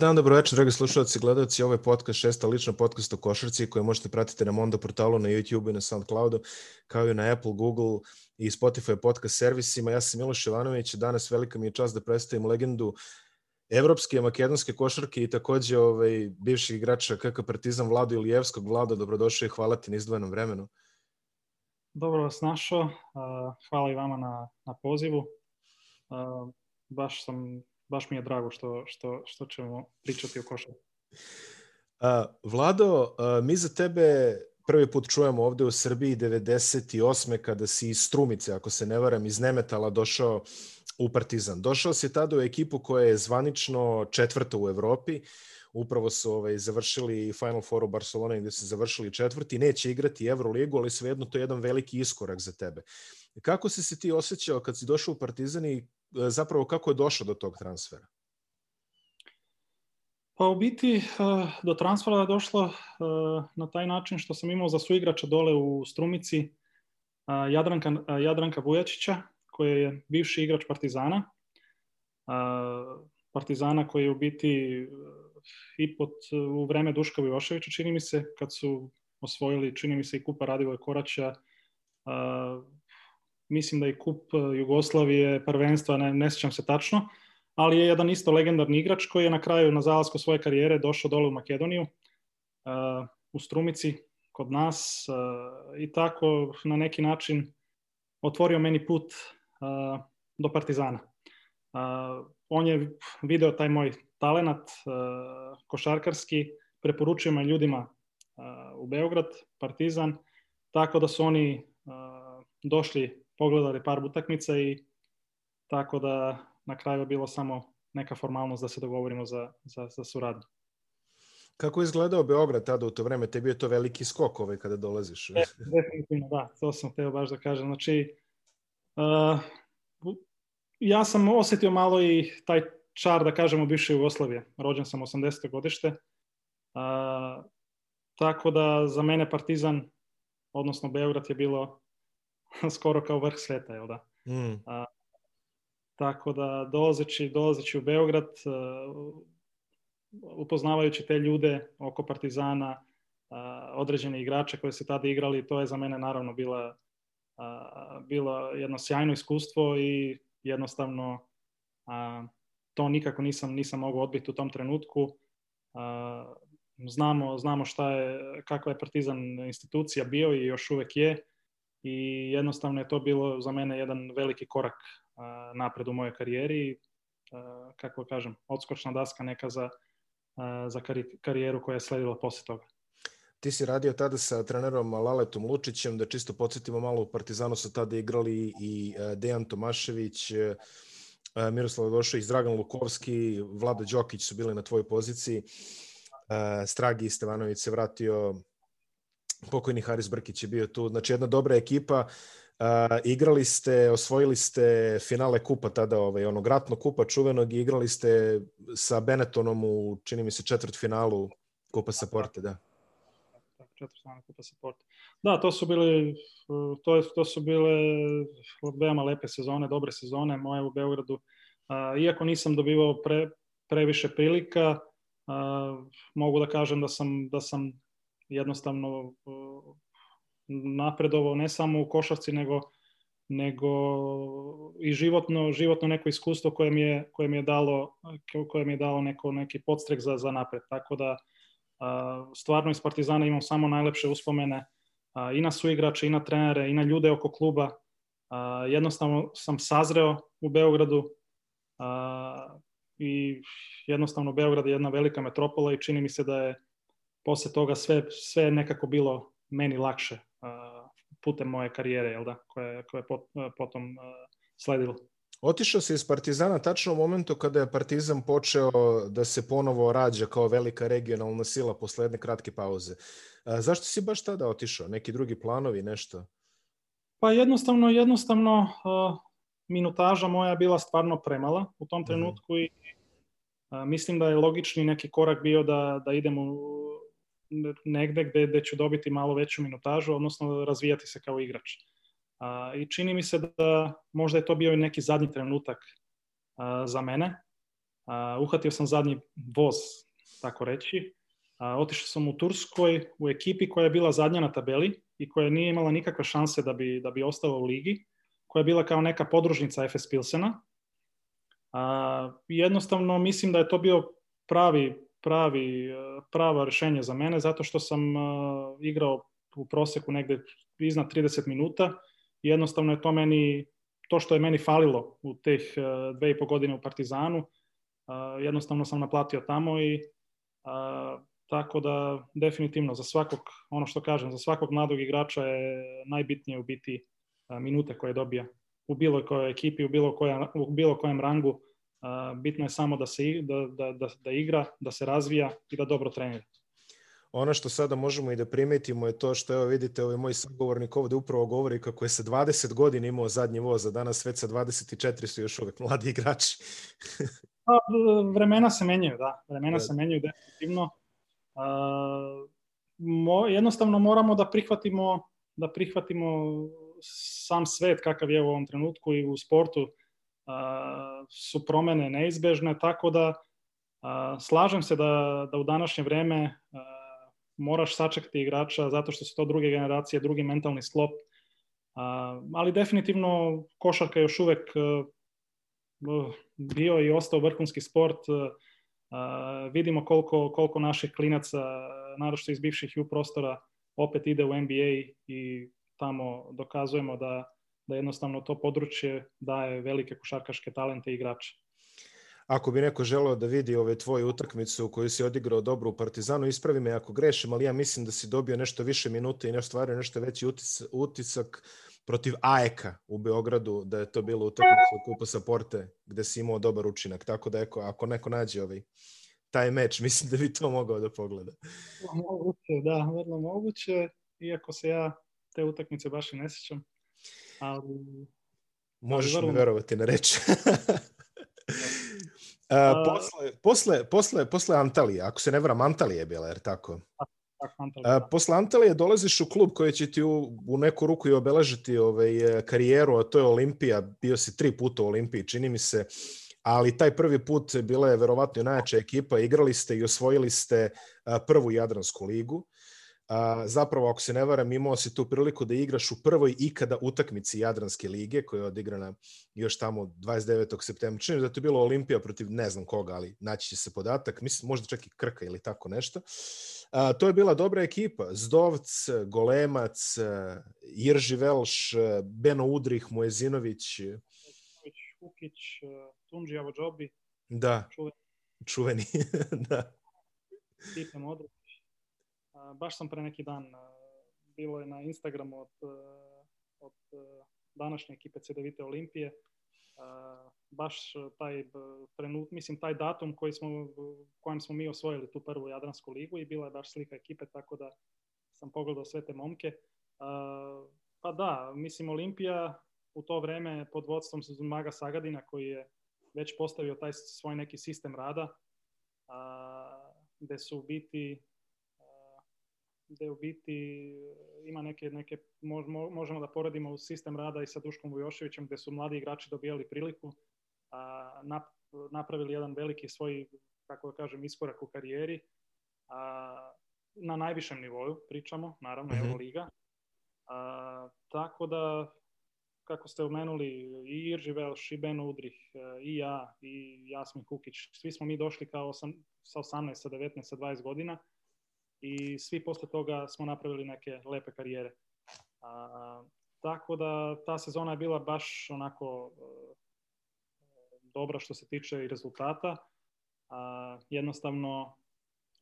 dan, dobro večer, dragi slušalci i gledalci. Ovo je podcast, šesta lična podcast o košarci koje možete pratiti na Mondo portalu, na YouTube i na Soundcloudu, kao i na Apple, Google i Spotify podcast servisima. Ja sam Miloš Ivanović, danas velika mi je čast da predstavim legendu evropske makedonske košarke i takođe ovaj, bivših igrača KK Partizan Vlado Ilijevskog. Vlado, dobrodošao i hvala ti na izdvojenom vremenu. Dobro vas našao, hvala i vama na, na pozivu. Baš sam baš mi je drago što, što, što ćemo pričati o košarku. Vlado, mi za tebe prvi put čujemo ovde u Srbiji 98. kada si iz Strumice, ako se ne varam, iz Nemetala došao u Partizan. Došao si tada u ekipu koja je zvanično četvrta u Evropi. Upravo su ovaj, završili Final Four u Barcelona gde su završili četvrti. Neće igrati Euroligu, ali svejedno to je jedan veliki iskorak za tebe. Kako si se ti osjećao kad si došao u Partizan i zapravo kako je došao do tog transfera? Pa u biti e, do transfera je došlo e, na taj način što sam imao za suigrača dole u Strumici Jadranka, Jadranka Vujačića, koji je bivši igrač Partizana. Partizana koji je u biti i pod, u vreme Duška Vijoševića, čini mi se, kad su osvojili, čini mi se, i Kupa Radivoje Koraća, mislim da i kup e, Jugoslavije, prvenstva, ne, ne sjećam se tačno, ali je jedan isto legendarni igrač koji je na kraju, na zalasku svoje karijere, došao dole u Makedoniju, uh, u Strumici, kod nas uh, i tako na neki način otvorio meni put do Partizana. On je video taj moj talenat košarkarski, preporučio me ljudima u Beograd, Partizan, tako da su oni došli pogledali par utakmica i tako da na kraju je bilo samo neka formalnost da se dogovorimo za, za, za suradnju. Kako je izgledao Beograd tada u to vreme? Tebi je to veliki skok ovaj kada dolaziš. E, definitivno, da. To sam teo baš da kažem. Znači, uh, ja sam osetio malo i taj čar, da kažemo, bivše Jugoslavije. Rođen sam 80. godište. Uh, tako da za mene Partizan, odnosno Beograd je bilo skoro kao vrh sveta, jel da? Mm. A, tako da dolazeći, dolazeći u Beograd, uh, upoznavajući te ljude oko Partizana, uh, određene igrače koje se tada igrali, to je za mene naravno bila, uh, bilo jedno sjajno iskustvo i jednostavno uh, to nikako nisam, nisam mogao odbiti u tom trenutku. Uh, znamo, znamo šta je, kakva je Partizan institucija bio i još uvek je i jednostavno je to bilo za mene jedan veliki korak napred u mojoj karijeri kako kažem, odskočna daska neka za, za karijeru koja je sledila posle toga. Ti si radio tada sa trenerom Laletom Lučićem, da čisto podsjetimo malo u Partizanu su tada igrali i Dejan Tomašević, Miroslav Došović, Dragan Lukovski, Vlada Đokić su bili na tvojoj poziciji. Stragi Stevanović se vratio pokojni Haris Brkić je bio tu, znači jedna dobra ekipa, Uh, igrali ste, osvojili ste finale kupa tada, ovaj, onog ratnog kupa čuvenog i igrali ste sa Benetonom u, čini mi se, četvrt finalu kupa sa Porte, da. Četvrt finalu kupa sa Porte. Da, to su bili, to, to su bile veoma lepe sezone, dobre sezone moje u Beogradu. Uh, iako nisam dobivao pre, previše prilika, uh, mogu da kažem da sam, da sam jednostavno napredovao ne samo u košarci nego nego i životno životno neko iskustvo koje mi je koje mi je dalo koje mi je dalo neko neki podstrek za za napred. Tako da stvarno iz Partizana imam samo najlepše uspomene i na suigrače i na trenere i na ljude oko kluba. Jednostavno sam sazreo u Beogradu i jednostavno Beograd je jedna velika metropola i čini mi se da je posle toga sve, sve nekako bilo meni lakše uh, putem moje karijere, jel da, koje, koje pot, potom uh, sledilo. Otišao se iz Partizana tačno u momentu kada je Partizan počeo da se ponovo rađa kao velika regionalna sila posle jedne kratke pauze. A, zašto si baš tada otišao? Neki drugi planovi, nešto? Pa jednostavno, jednostavno uh, minutaža moja bila stvarno premala u tom mhm. trenutku mm -hmm. i uh, mislim da je logični neki korak bio da, da idem u negde gde, gde ću dobiti malo veću minutažu, odnosno razvijati se kao igrač. A, I čini mi se da možda je to bio i neki zadnji trenutak a, za mene. uhvatio sam zadnji voz, tako reći. Otišao sam u Turskoj u ekipi koja je bila zadnja na tabeli i koja nije imala nikakve šanse da bi, da bi ostala u ligi, koja je bila kao neka podružnica FS Pilsena. A, jednostavno mislim da je to bio pravi, pravi, pravo rešenje za mene, zato što sam uh, igrao u proseku negde iznad 30 minuta i jednostavno je to meni, to što je meni falilo u teh uh, dve i po godine u Partizanu, uh, jednostavno sam naplatio tamo i uh, tako da definitivno za svakog, ono što kažem, za svakog mladog igrača je najbitnije u biti minute koje dobija u bilo kojoj ekipi, u bilo, koja, u bilo kojem rangu. Bitno je samo da, se, da, da, da, da igra, da se razvija i da dobro trenira. Ono što sada možemo i da primetimo je to što, evo vidite, ovaj moj sagovornik ovde upravo govori kako je sa 20 godina imao zadnji voz, a danas već sa 24 su još uvek mladi igrači. pa, vremena se menjaju, da. Vremena da. se menjaju definitivno. Uh, mo, jednostavno moramo da prihvatimo da prihvatimo sam svet kakav je u ovom trenutku i u sportu su promene neizbežne, tako da slažem se da, da u današnje vreme moraš sačekati igrača zato što su to druge generacije, drugi mentalni sklop, ali definitivno košarka je još uvek bio i ostao vrhunski sport, vidimo koliko, koliko naših klinaca, naročito iz bivših U prostora, opet ide u NBA i tamo dokazujemo da, da jednostavno to područje daje velike košarkaške talente i igrače. Ako bi neko želeo da vidi ove tvoje utakmice u kojoj si odigrao dobro u Partizanu, ispravi me ako grešim, ali ja mislim da si dobio nešto više minuta i nešto stvario nešto veći utisak, utisak protiv AEK-a u Beogradu, da je to bilo utakmica u Kupa Saporte, gde si imao dobar učinak. Tako da eko, ako neko nađe ovaj, taj meč, mislim da bi to mogao da pogleda. Moguće, da, vrlo moguće, iako se ja te utakmice baš i ne sećam. Ali... Možeš ali mi verovati na reč. A, posle, posle, posle, posle Antalije, ako se ne varam, Antalije je bila, jer tako? A, posle Antalije dolaziš u klub koji će ti u, u neku ruku i obeležiti ovaj, e, karijeru, a to je Olimpija. Bio si tri puta u Olimpiji, čini mi se. Ali taj prvi put bila je verovatno najjača ekipa. Igrali ste i osvojili ste prvu Jadransku ligu. A, zapravo, ako se ne varam, imao si tu priliku da igraš u prvoj ikada utakmici Jadranske lige, koja je odigrana još tamo 29. septembra. Čini da je to bilo Olimpija protiv ne znam koga, ali naći će se podatak. Mislim, možda čak i Krka ili tako nešto. A, to je bila dobra ekipa. Zdovc, Golemac, Irži Velš, Beno Udrih, Mojezinović. Hukić, Tunđi Avođobi. Da, čuveni. čuveni. da. Stipe Modrić baš sam pre neki dan, bilo je na Instagramu od, od današnje ekipe CDVite Olimpije, baš taj trenut, mislim taj datum koji smo, kojem smo mi osvojili tu prvu Jadransku ligu i bila je baš slika ekipe, tako da sam pogledao sve te momke. Pa da, mislim Olimpija u to vreme pod vodstvom Maga Sagadina koji je već postavio taj svoj neki sistem rada, gde su biti gde u biti ima neke, neke možemo da poredimo u sistem rada i sa Duškom Vujoševićem gde su mladi igrači dobijali priliku, a, napravili jedan veliki svoj, kako da kažem, iskorak u karijeri, a, na najvišem nivoju pričamo, naravno, mm -hmm. Euroliga. A, tako da, kako ste umenuli, i Irži Velš, i Beno Udrih, i ja, i Jasmin Kukić, svi smo mi došli kao osam, sa 18, sa 19, sa 20 godina, i svi posle toga smo napravili neke lepe karijere. A, tako da ta sezona je bila baš onako e, dobra što se tiče i rezultata. A, jednostavno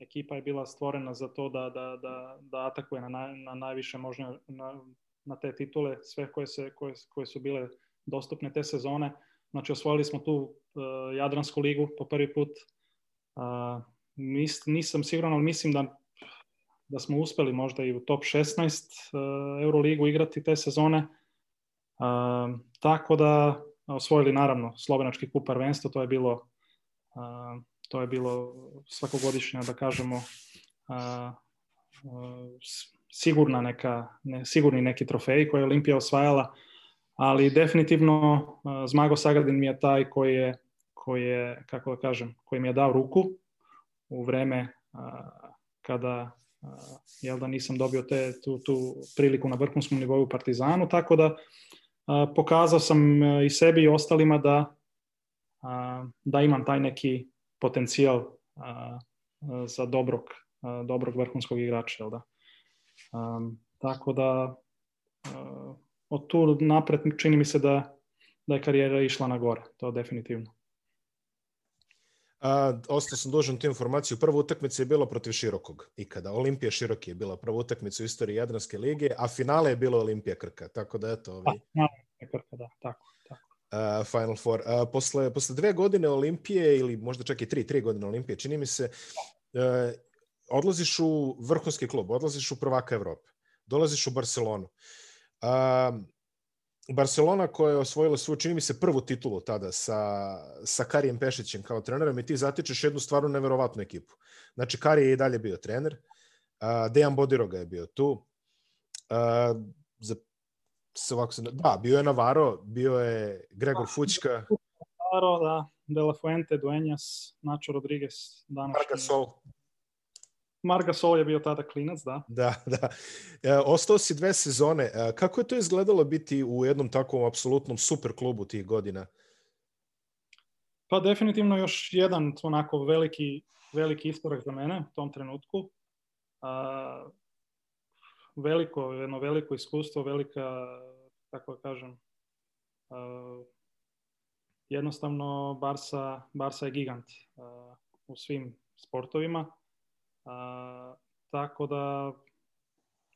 ekipa je bila stvorena za to da, da, da, da atakuje na, naj, na najviše možno na, na te titule, sve koje, se, koje, koje su bile dostupne te sezone. Znači osvojili smo tu uh, Jadransku ligu po prvi put. Uh, mis, nisam siguran, ali mislim da da smo uspeli možda i u top 16 uh, Euroligu igrati te sezone. Uh, tako da osvojili naravno slovenački kup prvenstvo, to je bilo uh, to je bilo svakogodišnja da kažemo sigurna neka ne, sigurni neki trofej koje je Olimpija osvajala, ali definitivno Zmago Sagadin mi je taj koji je koji je, kako da kažem, koji mi je dao ruku u vreme kada jel da nisam dobio te, tu, tu priliku na vrhunskom nivou u Partizanu, tako da pokazao sam e, i sebi i ostalima da, da imam taj neki potencijal za dobrog, dobrog vrhunskog igrača. Jel da? tako da od tu napred čini mi se da, da je karijera išla na gore, to definitivno. A, ostao sam dužan tu informaciju. Prva utakmica je bila protiv Širokog ikada. Olimpija Široki je bila prva utakmica u istoriji Jadranske lige, a finale je bilo Olimpija Krka. Tako da, eto... Ovaj... A, Krka, da, tako. tako. Uh, Final Four. Uh, posle, posle dve godine Olimpije, ili možda čak i tri, tri godine Olimpije, čini mi se, uh, odlaziš u vrhunski klub, odlaziš u prvaka Evrope, dolaziš u Barcelonu. Uh, Barcelona koja je osvojila svoju, čini mi se, prvu titulu tada sa, sa Karijem Pešićem kao trenerom i ti zatičeš jednu stvarno neverovatnu ekipu. Znači, Kari je i dalje bio trener, uh, Dejan Bodiroga je bio tu, uh, za, se ovako se, da, bio je Navarro, bio je Gregor da, Fućka. Navarro, da, De La Fuente, Dueñas, Nacho Rodriguez, danas. Margasol. Marga Sol je bio tada klinac, da. Da, da. E, ostao si dve sezone. E, kako je to izgledalo biti u jednom takvom apsolutnom super klubu tih godina? Pa definitivno još jedan onako veliki, veliki iskorak za mene u tom trenutku. A, veliko, jedno veliko iskustvo, velika, kako da kažem, a, jednostavno Barsa, Barsa je gigant a, u svim sportovima a, tako da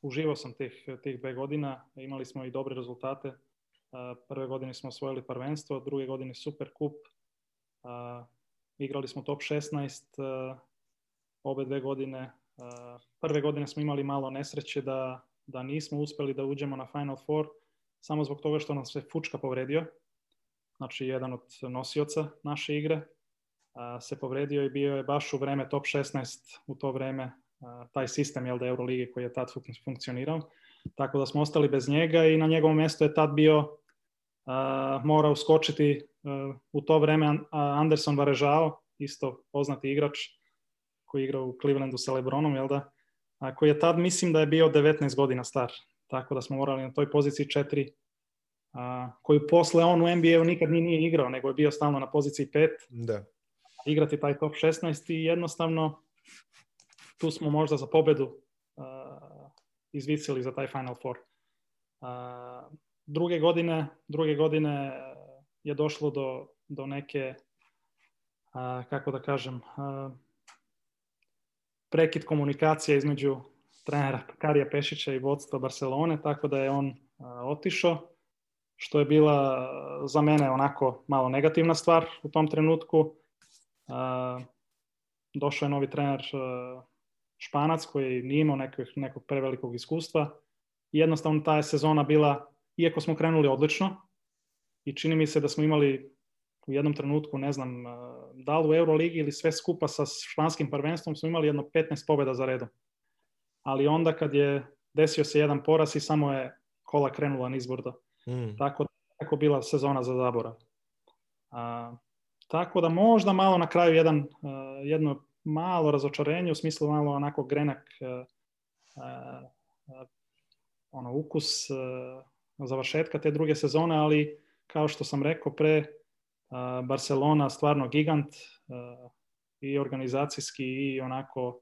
uživao sam tih, tih dve godina, imali smo i dobre rezultate. A, prve godine smo osvojili prvenstvo, druge godine super kup. A, igrali smo top 16 a, obe dve godine. Prve godine smo imali malo nesreće da, da nismo uspeli da uđemo na Final Four, samo zbog toga što nam se Fučka povredio, znači jedan od nosioca naše igre se povredio i bio je baš u vreme top 16 u to vreme taj sistem jel da Eurolige koji je tad funkcionirao. Tako da smo ostali bez njega i na njegovom mjestu je tad bio mora uskočiti u to vreme Anderson Varežao, isto poznati igrač koji igra u Clevelandu sa Lebronom, jel da? A, koji je tad mislim da je bio 19 godina star. Tako da smo morali na toj poziciji 4 a, koju posle on u NBA-u nikad nije igrao, nego je bio stalno na poziciji 5. Da igrati taj top 16 i jednostavno tu smo možda za pobedu uh, izvisili za taj Final Four. Uh, druge godine, druge godine je došlo do, do neke, uh, kako da kažem, uh, prekid komunikacije između trenera Karija Pešića i vodstva Barcelone, tako da je on uh, otišao, što je bila za mene onako malo negativna stvar u tom trenutku došao je novi trener Španac koji nije imao nekog, nekog prevelikog iskustva. Jednostavno ta je sezona bila, iako smo krenuli odlično, i čini mi se da smo imali u jednom trenutku, ne znam, da li u Euroligi ili sve skupa sa španskim prvenstvom smo imali jedno 15 pobjeda za redom. Ali onda kad je desio se jedan poraz i samo je kola krenula nizbrdo. Mm. Tako da je bila sezona za zaborav. A, tako da možda malo na kraju jedan, uh, jedno malo razočarenje u smislu malo onako grenak uh, uh, ono ukus završetka te druge sezone, ali kao što sam rekao pre, Barcelona stvarno gigant i organizacijski i onako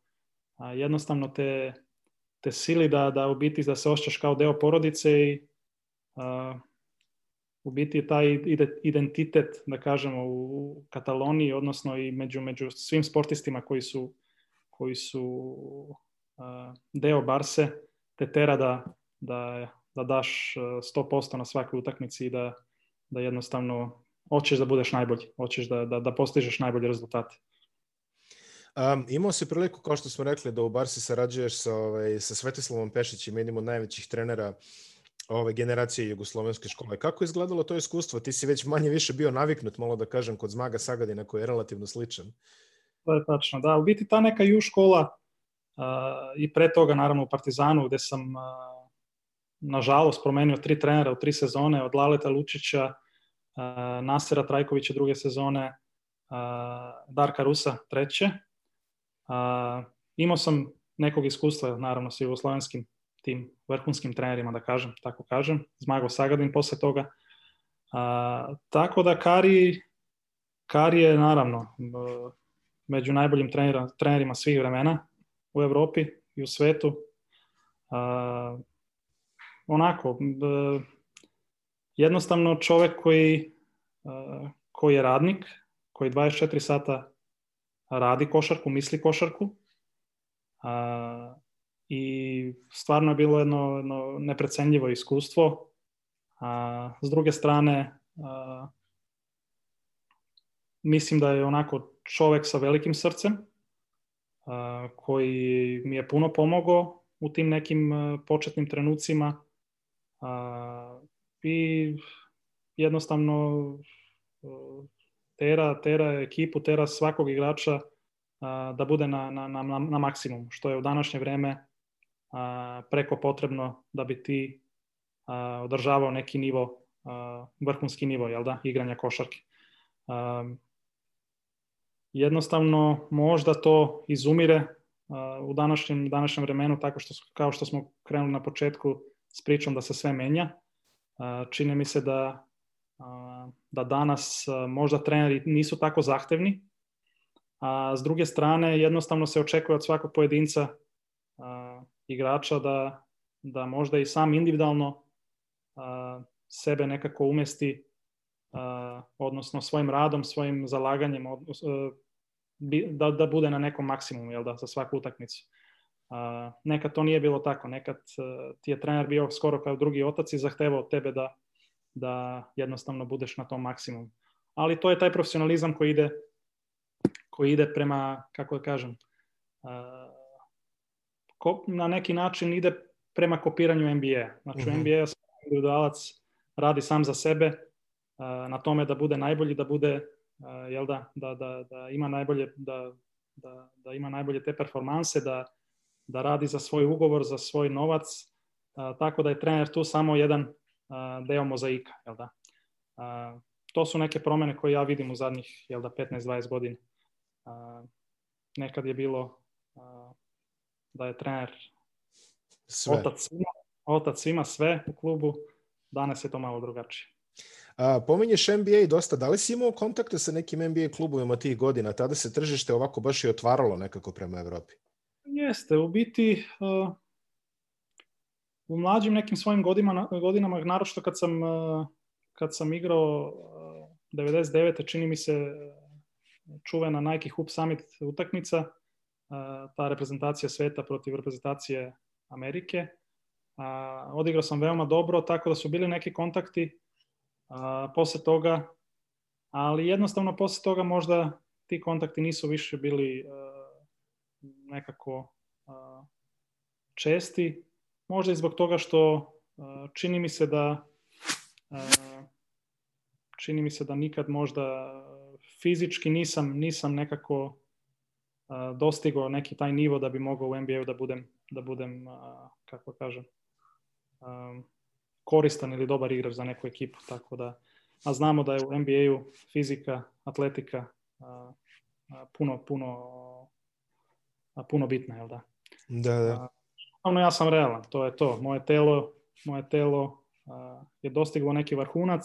jednostavno te, te sili da, da u biti da se osjećaš kao deo porodice i u biti taj identitet, da kažemo, u Kataloniji, odnosno i među, među svim sportistima koji su, koji su uh, deo Barse, te tera da, da, da daš 100% na svakoj utakmici i da, da jednostavno hoćeš da budeš najbolji, hoćeš da, da, da postižeš najbolje rezultate. Um, imao si priliku, kao što smo rekli, da u Barsi sarađuješ sa, ovaj, sa Svetislavom Pešićem, jednim od najvećih trenera ove generacije jugoslovenske škole. Kako je izgledalo to iskustvo? Ti si već manje više bio naviknut, malo da kažem, kod Zmaga Sagadina koji je relativno sličan. To je tačno, da. U biti ta neka ju škola uh, i pre toga naravno u Partizanu gde sam uh, nažalost promenio tri trenera u tri sezone od Laleta Lučića, uh, Nasera Trajkovića druge sezone, Darka Rusa treće. Imao sam nekog iskustva, naravno, s jugoslovenskim tim vrhunskim trenerima, da kažem, tako kažem. Zmago Sagadin posle toga. tako da Kari, Kari je, naravno, među najboljim trenera, trenerima svih vremena u Europi i u svetu. onako, jednostavno čovek koji, koji je radnik, koji 24 sata radi košarku, misli košarku, a, i stvarno je bilo jedno, jedno neprecenljivo iskustvo. A, s druge strane, a, mislim da je onako čovek sa velikim srcem, a, koji mi je puno pomogao u tim nekim početnim trenucima a, i jednostavno tera, tera ekipu, tera svakog igrača da bude na, na, na, na maksimum, što je u današnje vreme preko potrebno da bi ti održavao neki nivo, vrhunski nivo, jel da, igranja košarke. Jednostavno, možda to izumire u današnjem, današnjem vremenu, tako što, kao što smo krenuli na početku s pričom da se sve menja. Čini mi se da, da danas možda treneri nisu tako zahtevni, a s druge strane jednostavno se očekuje od svakog pojedinca a, igrača da, da možda i sam individualno a, sebe nekako umesti a, odnosno svojim radom, svojim zalaganjem odnos, a, da, da bude na nekom maksimumu jel da, za svaku utakmicu. A, nekad to nije bilo tako, nekad a, ti je trener bio skoro kao drugi otac i zahtevao od tebe da, da jednostavno budeš na tom maksimumu. Ali to je taj profesionalizam koji ide koji ide prema, kako da kažem, na neki način ide prema kopiranju NBA. Znači mm -hmm. u NBA individualac radi sam za sebe na tome da bude najbolji, da bude jel da, da, da, da ima najbolje da, da, da ima najbolje te performanse, da, da radi za svoj ugovor, za svoj novac, tako da je trener tu samo jedan deo mozaika, jel da. To su neke promene koje ja vidim u zadnjih jel da 15-20 godina nekad je bilo da je trener sve. otac svima, otac svima sve u klubu, danas je to malo drugačije. A, pominješ NBA dosta, da li si imao kontakte sa nekim NBA klubovima tih godina? Tada se tržište ovako baš i otvaralo nekako prema Evropi. Jeste, u biti uh, u mlađim nekim svojim godinama, godinama naročito kad sam, uh, kad sam igrao uh, 99. čini mi se čuvena Nike Hoop Summit utakmica, ta reprezentacija sveta protiv reprezentacije Amerike. Odigrao sam veoma dobro, tako da su bili neki kontakti posle toga, ali jednostavno posle toga možda ti kontakti nisu više bili nekako česti, možda i zbog toga što čini mi se da čini mi se da nikad možda fizički nisam, nisam nekako dostigao neki taj nivo da bi mogao u NBA-u da budem, da budem kako kažem, um, koristan ili dobar igrač za neku ekipu. Tako da, a znamo da je u NBA-u fizika, atletika puno, puno, puno bitna, jel da? Da, da. Ono ja sam realan, to je to. Moje telo, moje telo je dostiglo neki vrhunac,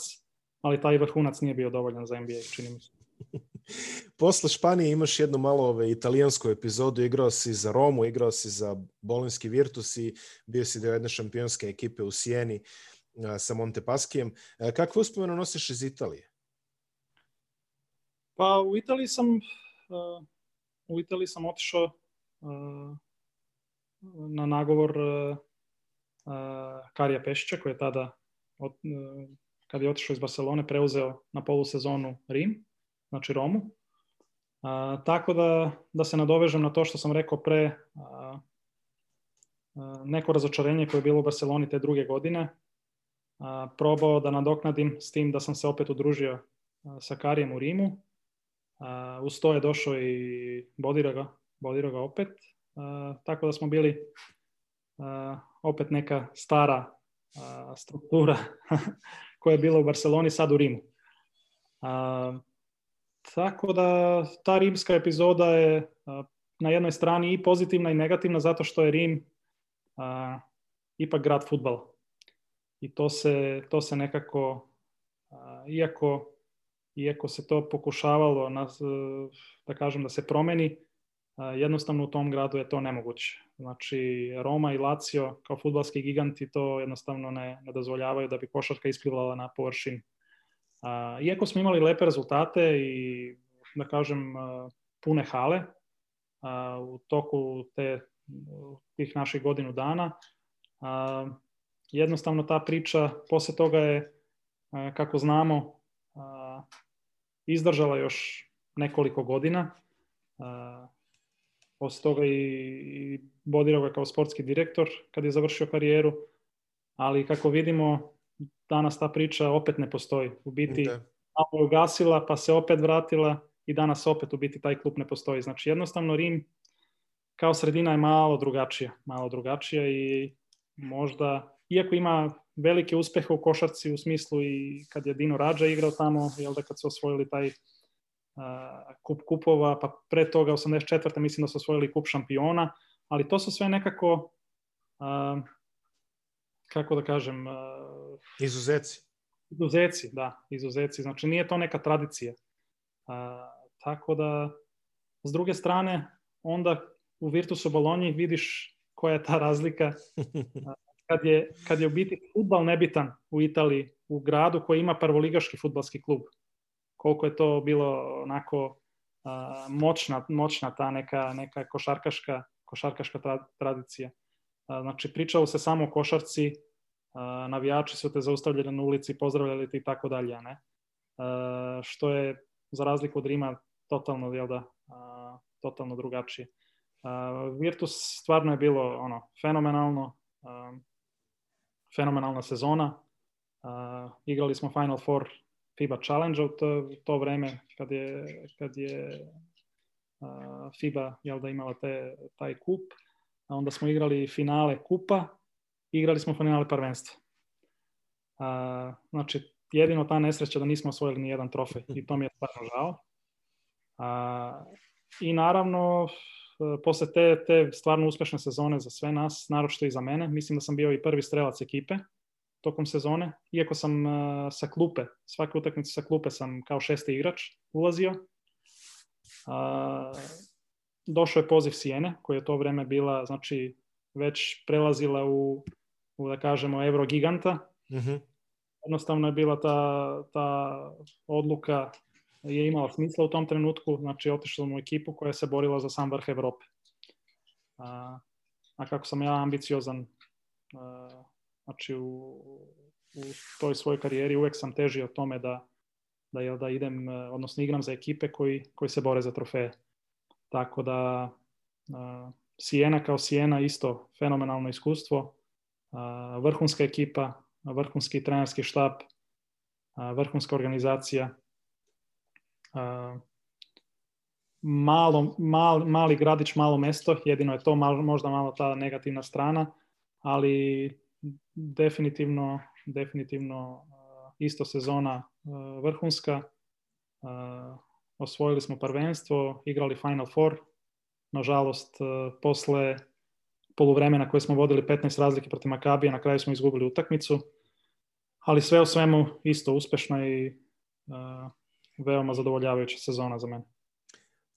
ali taj vrhunac nije bio dovoljan za NBA, čini mi se. Posle Španije imaš jednu malo ove, italijansku epizodu, igrao si za Romu, igrao si za Bolinski Virtus i bio si deo jedne šampionske ekipe u Sijeni sa Montepaskijem. A, kakve uspomenu nosiš iz Italije? Pa u Italiji sam uh, u Italiji sam otišao uh, na nagovor Karija Pešića koji je tada kad je otišao iz Barcelone preuzeo na polusezonu Rim znači Romu. A, tako da, da se nadovežem na to što sam rekao pre, a, a, neko razočarenje koje je bilo u Barceloni te druge godine, a, probao da nadoknadim s tim da sam se opet udružio sa Karijem u Rimu. A, uz to je došao i Bodiroga, Bodiroga opet, a, tako da smo bili a, opet neka stara a, struktura koja je bila u Barceloni, sad u Rimu. A, tako da ta rimska epizoda je na jednoj strani i pozitivna i negativna zato što je Rim a, ipak grad futbala. I to se, to se nekako, a, iako, iako se to pokušavalo na, da kažem da se promeni, a, jednostavno u tom gradu je to nemoguće. Znači Roma i Lazio kao futbalski giganti to jednostavno ne, ne dozvoljavaju da bi košarka isplivala na površini. A, iako smo imali lepe rezultate i da kažem pune hale, u toku te, tih naših godinu dana. Jednostavno ta priča posle toga je, kako znamo, izdržala još nekoliko godina. Posle toga i bodirao ga kao sportski direktor kad je završio karijeru, ali kako vidimo, danas ta priča opet ne postoji. U biti, okay. malo je ugasila, pa se opet vratila i danas opet u biti taj klub ne postoji. Znači jednostavno Rim kao sredina je malo drugačija, malo drugačija i možda, iako ima velike uspehe u košarci u smislu i kad je Dino Rađa igrao tamo, jel da kad su osvojili taj uh, kup kupova, pa pre toga 84. mislim da su osvojili kup šampiona, ali to su sve nekako uh, kako da kažem uh, izuzeci. Izuzeci, da, izuzeci. Znači nije to neka tradicija. Tako da, s druge strane, onda u Virtusu Bolonji vidiš koja je ta razlika kad je, kad je u biti futbal nebitan u Italiji, u gradu koji ima prvoligaški futbalski klub. Koliko je to bilo onako uh, moćna, moćna ta neka, neka košarkaška, košarkaška tra, tradicija. Znači, pričalo se samo o košarci, navijači su te zaustavljali na ulici, pozdravljali ti i tako dalje, ne? što je za razliku od Rima totalno, jel da, a, totalno drugačije. A, Virtus stvarno je bilo ono, fenomenalno, a, fenomenalna sezona. A, igrali smo Final Four FIBA Challenge u to, to vreme kad je, kad je a, FIBA jel da, imala te, taj kup. A onda smo igrali finale kupa, igrali smo finale prvenstva. A, znači, jedino ta nesreća da nismo osvojili ni jedan trofej i to mi je stvarno žao. A, I naravno, posle te, te stvarno uspešne sezone za sve nas, naročito i za mene, mislim da sam bio i prvi strelac ekipe tokom sezone, iako sam uh, sa klupe, svake utakmice sa klupe sam kao šesti igrač ulazio. Uh, došao je poziv Sijene, koja je to vreme bila, znači, već prelazila u, u da kažemo, Eurogiganta. Mm -hmm. Jednostavno je bila ta, ta odluka je imala smisla u tom trenutku, znači otišao sam u ekipu koja se borila za sam vrh Evrope. A, a kako sam ja ambiciozan, a, znači u, u toj svojoj karijeri uvek sam težio tome da, da, da idem, odnosno igram za ekipe koji, koji se bore za trofeje. Tako da Sijena kao Sijena isto fenomenalno iskustvo, vrhunska ekipa, vrhunski trenerski štab, vrhunska organizacija, malo, mal, mali gradić, malo mesto, jedino je to malo, možda malo ta negativna strana, ali definitivno, definitivno isto sezona vrhunska. Osvojili smo prvenstvo, igrali Final Four. Nažalost, posle poluvremena koje smo vodili 15 razlike protiv Makabija, na kraju smo izgubili utakmicu. Ali sve u svemu isto uspešno i veoma zadovoljavajuća sezona za mene.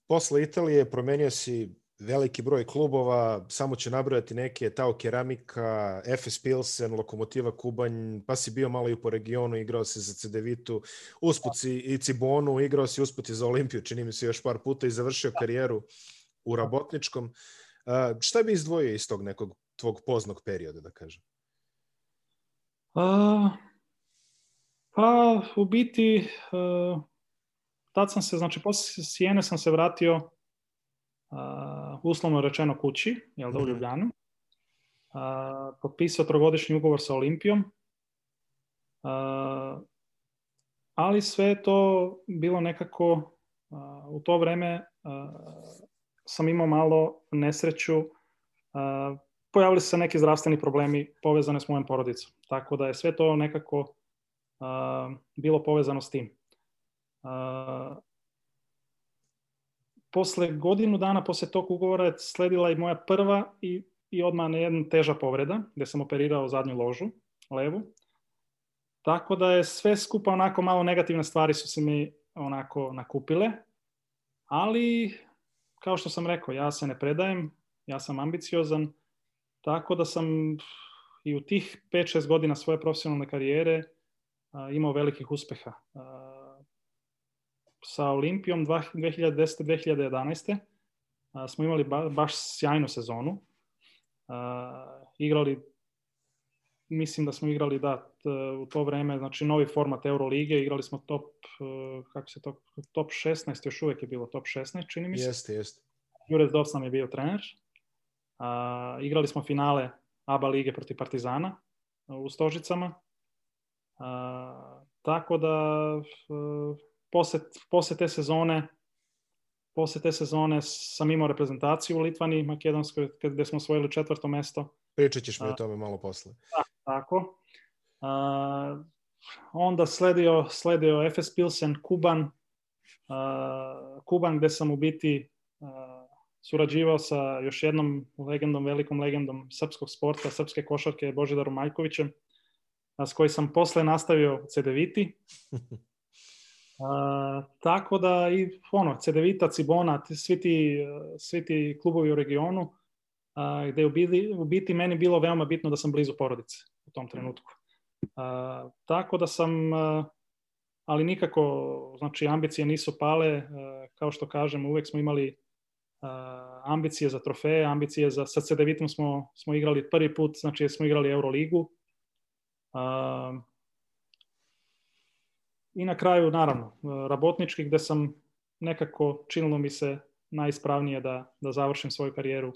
Posle Italije promenio si veliki broj klubova, samo ću nabrojati neke, Tao Keramika, FS Pilsen, Lokomotiva Kubanj, pa si bio malo i po regionu, igrao si za Cedevitu, usput si i Cibonu, igrao si usput i za Olimpiju, čini mi se još par puta i završio karijeru u Rabotničkom. Šta bi izdvojio iz tog nekog tvog poznog perioda, da kažem? Uh, pa, u biti, uh, tad sam se, znači posle Sijene sam se vratio uh, uslovno rečeno kući, jel da, u mhm. Ljubljanu. Uh, potpisao trogodišnji ugovor sa Olimpijom. Uh, ali sve to bilo nekako uh, u to vreme uh, sam imao malo nesreću uh, pojavili se neki zdravstveni problemi povezane s mojom porodicom. Tako da je sve to nekako uh, bilo povezano s tim posle godinu dana posle tog ugovora je sledila i moja prva i, i odmah jedna teža povreda, gde sam operirao zadnju ložu, levu. Tako da je sve skupa onako malo negativne stvari su se mi onako nakupile, ali kao što sam rekao, ja se ne predajem, ja sam ambiciozan, tako da sam i u tih 5-6 godina svoje profesionalne karijere a, imao velikih uspeha. A, sa Olimpijom 2010-2011 smo imali ba, baš sjajnu sezonu. Igrali mislim da smo igrali da u to vreme, znači novi format Eurolige, igrali smo top kako se to top 16 još uvek je bilo top 16 čini mi se. Jeste, jeste. Jurez Dovs nam je bio trener. A, igrali smo finale ABA lige protiv Partizana u Stožicama. A, tako da posle, posle te sezone posle te sezone sam imao reprezentaciju u Litvani, Makedonskoj, gde smo osvojili četvrto mesto. Pričat ćeš mi o tome malo posle. Da, tako. A, onda sledio, sledio FS Pilsen, Kuban, a, Kuban gde sam u biti a, surađivao sa još jednom legendom, velikom legendom srpskog sporta, srpske košarke, Božidarom Majkovićem, s koji sam posle nastavio CDViti. A, tako da i ono, CDVita, Cibona, svi ti, svi ti klubovi u regionu, a, gde je u biti, u biti meni bilo veoma bitno da sam blizu porodice u tom trenutku. A, tako da sam, a, ali nikako, znači ambicije nisu pale, a, kao što kažem, uvek smo imali ambicije za trofeje, ambicije za, sa CDVitom smo, smo igrali prvi put, znači smo igrali Euroligu. Uh, I na kraju, naravno, rabotnički gde sam nekako činilo mi se najispravnije da, da završim svoju karijeru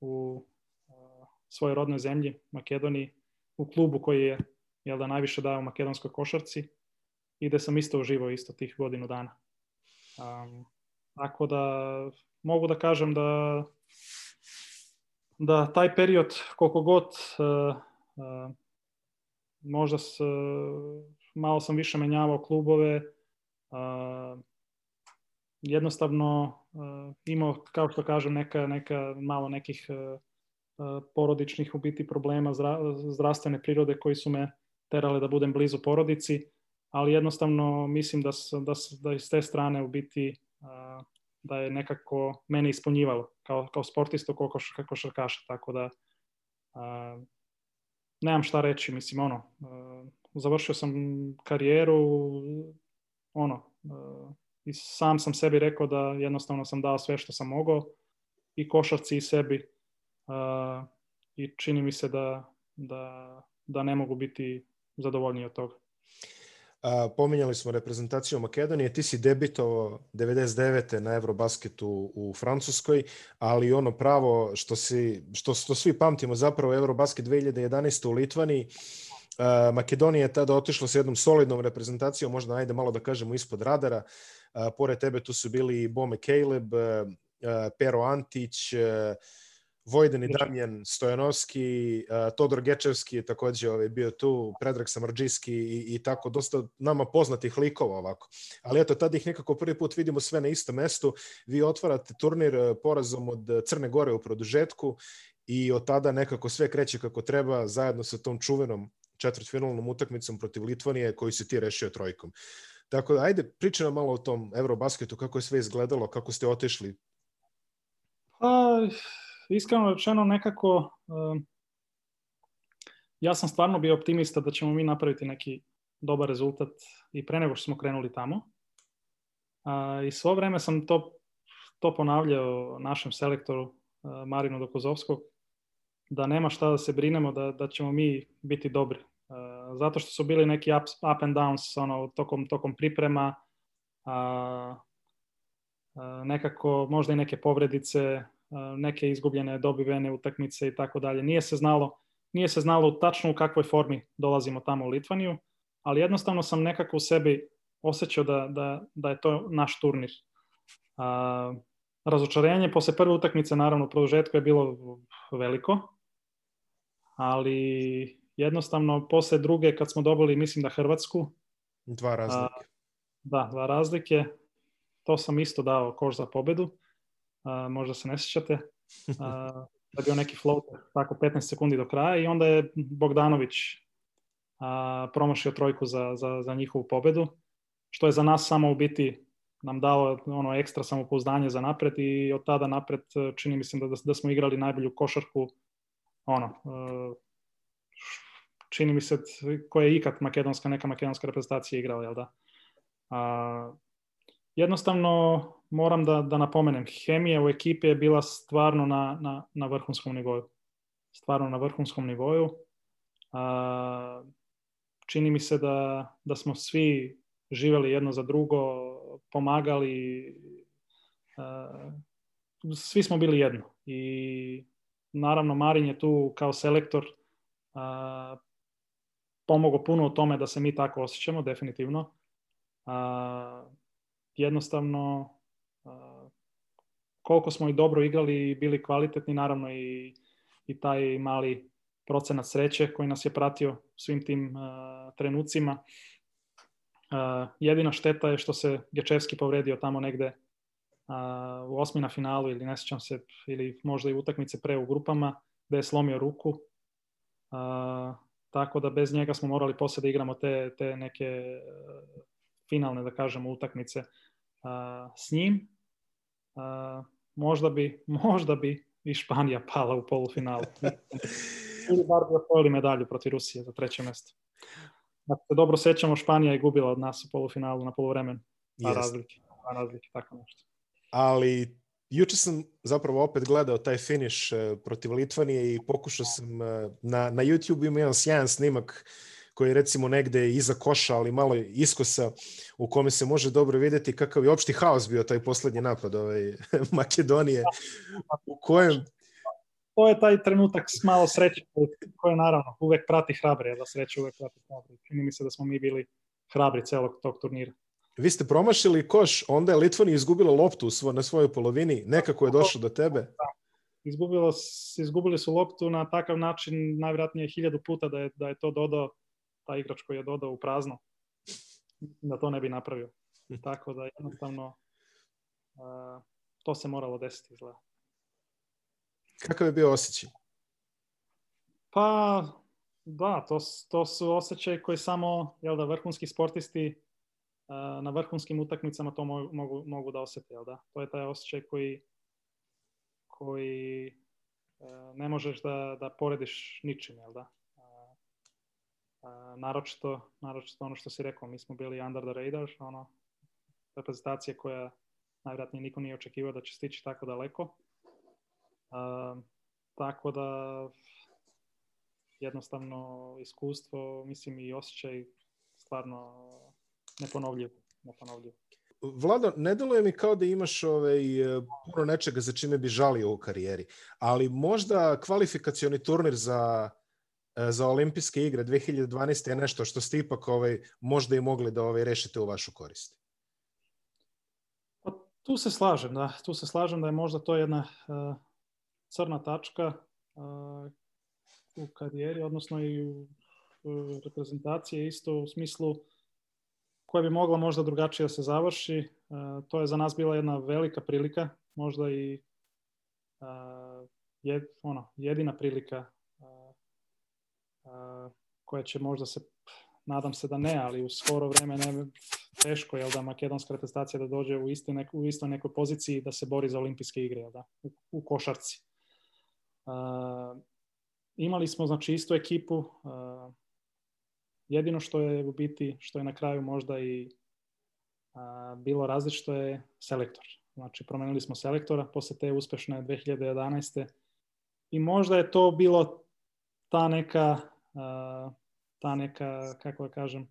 u uh, svojoj rodnoj zemlji, Makedoniji, u klubu koji je jel da, najviše dao makedonskoj košarci i gde sam isto uživao isto tih godinu dana. Um, tako da mogu da kažem da da taj period koliko god uh, uh, možda s, malo sam više menjavao klubove uh, jednostavno uh, imao kao što kažem neka, neka malo nekih uh, porodičnih u biti problema zdra, zdravstvene prirode koji su me terale da budem blizu porodici ali jednostavno mislim da, da, da iz te strane u biti uh, da je nekako mene ispunjivalo kao, kao sportistu, kao koš, košarkaša, tako da a, nemam šta reći, mislim, ono, a, završio sam karijeru, ono, a, i sam sam sebi rekao da jednostavno sam dao sve što sam mogao i košarci i sebi a, i čini mi se da, da, da ne mogu biti zadovoljniji od toga. A, pominjali smo reprezentaciju Makedonije, ti si debitovao 99. na Eurobasketu u Francuskoj, ali ono pravo što, si, što, što svi pamtimo zapravo Eurobasket 2011. u Litvani, Makedonija je tada otišla s jednom solidnom reprezentacijom, možda ajde malo da kažemo ispod radara, pored tebe tu su bili Bome Caleb, Pero Antić, Vojden i Damjan Stojanovski, Todor Gečevski je takođe ovaj, bio tu, Predrag Samrđiski i, i tako dosta nama poznatih likova ovako. Ali eto, tada ih nekako prvi put vidimo sve na istom mestu. Vi otvarate turnir porazom od Crne Gore u produžetku i od tada nekako sve kreće kako treba zajedno sa tom čuvenom četvrtfinalnom utakmicom protiv Litvanije koju si ti rešio trojkom. Tako da, ajde, pričaj nam malo o tom Eurobasketu, kako je sve izgledalo, kako ste otišli. Pa, iskreno rečeno nekako ja sam stvarno bio optimista da ćemo mi napraviti neki dobar rezultat i pre nego što smo krenuli tamo. A, I svo vreme sam to, to ponavljao našem selektoru Marinu Dokozovskog da nema šta da se brinemo da, da ćemo mi biti dobri. A, zato što su bili neki ups, up and downs ono, tokom, tokom priprema, a, a, nekako možda i neke povredice, neke izgubljene dobivene utakmice i tako dalje. Nije se znalo, nije se znalo tačno u kakvoj formi dolazimo tamo u Litvaniju, ali jednostavno sam nekako u sebi osjećao da, da, da je to naš turnir. A, razočarenje posle prve utakmice, naravno, u produžetku je bilo veliko, ali jednostavno posle druge, kad smo dobili, mislim da Hrvatsku, Dva razlike. A, da, dva razlike. to sam isto dao koš za pobedu, možda se ne sjećate, da bio neki floater, tako 15 sekundi do kraja i onda je Bogdanović promašio trojku za, za, za njihovu pobedu, što je za nas samo u biti nam dao ono ekstra samopouzdanje za napred i od tada napred čini mi se da, da smo igrali najbolju košarku ono, e, čini mi se koja je ikad makedonska, neka makedonska reprezentacija igrala, jel da? A, jednostavno moram da, da napomenem, hemija u ekipi je bila stvarno na, na, na vrhunskom nivou. Stvarno na vrhunskom nivou. A, čini mi se da, da smo svi živeli jedno za drugo, pomagali, a, svi smo bili jedno. I naravno Marin je tu kao selektor a, pomogao puno u tome da se mi tako osjećamo, definitivno. A, jednostavno, a, koliko smo i dobro igrali i bili kvalitetni, naravno i, i taj mali procenat sreće koji nas je pratio svim tim a, trenucima. A, jedina šteta je što se Gečevski povredio tamo negde a, u osmi na finalu ili ne sjećam se, ili možda i utakmice pre u grupama, da je slomio ruku. A, tako da bez njega smo morali poslije da igramo te, te neke uh, finalne, da kažemo, utakmice uh, s njim. Uh, možda bi, možda bi i Španija pala u polufinalu. Ili bar bi osvojili medalju protiv Rusije za treće mesto. Ako se dobro sećamo, Španija je gubila od nas u polufinalu na poluvremenu. Yes. razlike, razlike, tako nešto. Ali juče sam zapravo opet gledao taj finish e, protiv Litvanije i pokušao sam e, na, na YouTube ima jedan sjajan snimak koji je recimo negde iza koša, ali malo iskosa, u kome se može dobro videti kakav je opšti haos bio taj poslednji napad ovaj, Makedonije, u kojem... To je taj trenutak s malo sreće, koje naravno uvek prati hrabre, da sreće uvek prati hrabre. Čini mi se da smo mi bili hrabri celog tog turnira vi ste promašili koš, onda je Litvanija izgubila loptu svo, na svojoj polovini, nekako je došlo do tebe. Da. Izgubilo, izgubili su loptu na takav način, najvjerojatnije hiljadu puta da je, da je to dodao, taj igrač koji je dodao u prazno, da to ne bi napravio. Tako da jednostavno uh, to se moralo desiti izgleda. Kakav je bio osjećaj? Pa, da, to, to su osjećaj koji samo, jel da, vrhunski sportisti na vrhunskim utakmicama to mogu, mogu da osjete, jel da? To je taj osjećaj koji, koji ne možeš da, da porediš ničim, jel da? naročito, naročito ono što si rekao, mi smo bili under the radar, ono, reprezentacija koja najvratnije niko nije očekivao da će stići tako daleko. Tako da jednostavno iskustvo, mislim i osjećaj stvarno neponovljivo. neponovljivo. Vlado, ne deluje mi kao da imaš ovaj, puno nečega za čime bi žalio u karijeri, ali možda kvalifikacioni turnir za, za olimpijske igre 2012. je nešto što ste ipak ovaj, možda i mogli da ovaj, rešite u vašu korist. Pa, tu se slažem, da. Tu se slažem da je možda to jedna uh, crna tačka uh, u karijeri, odnosno i u, u reprezentacije isto u smislu koja bi mogla možda drugačije da se završi. E, to je za nas bila jedna velika prilika, možda i e, je, ono, jedina prilika e, koja će možda se, nadam se da ne, ali u skoro vreme ne, teško je da makedonska reprezentacija da dođe u, isti nek, u istoj nekoj poziciji da se bori za olimpijske igre, da, u, u košarci. Uh, imali smo znači istu ekipu, uh, Jedino što je u biti, što je na kraju možda i a, bilo različito je selektor. Znači, promenili smo selektora posle te uspešne 2011. I možda je to bilo ta neka, a, ta neka, kako da kažem,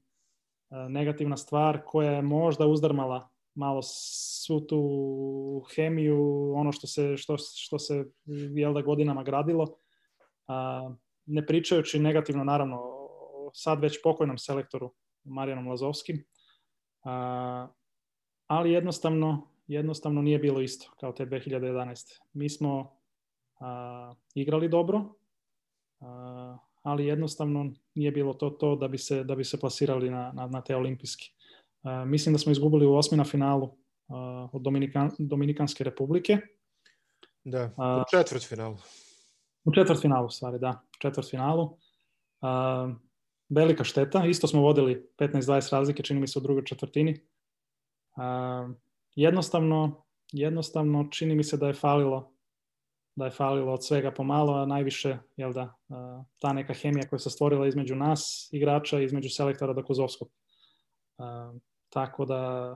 a, negativna stvar koja je možda uzdrmala malo svu tu hemiju, ono što se, što, što se jel da godinama gradilo, a, ne pričajući negativno naravno sad već pokojnom selektoru Marijanom Lazovskim, a, ali jednostavno, jednostavno nije bilo isto kao te 2011. Mi smo a, igrali dobro, a, ali jednostavno nije bilo to to da bi se, da bi se plasirali na, na, na te olimpijske. A, mislim da smo izgubili u osmina finalu od Dominikan, Dominikanske republike. Da, u četvrt finalu. U četvrt finalu, stvari, da. U četvrt finalu. Velika šteta. Isto smo vodili 15-20 razlike, čini mi se u drugoj četvrtini. jednostavno, jednostavno čini mi se da je falilo da je falilo od svega pomalo, a najviše jel da, ta neka hemija koja se stvorila između nas, igrača, između selektora do Kozovskog. Tako da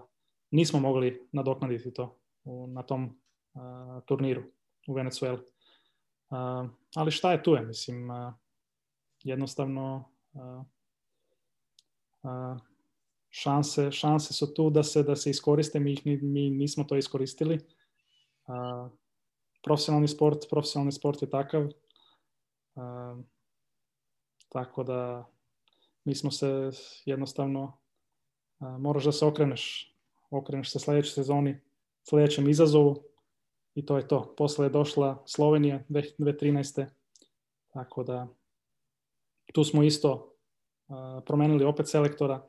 nismo mogli nadoknaditi to na tom turniru u Venecueli. Ali šta je tu je, mislim, jednostavno šanse, šanse su tu da se, da se iskoriste, mi, mi nismo to iskoristili profesionalni sport, profesionalni sport je takav. tako da mi smo se jednostavno, moraš da se okreneš, okreneš se sljedećoj sezoni, sljedećem izazovu i to je to. Posle je došla Slovenija 2013. Tako da tu smo isto promenili opet selektora.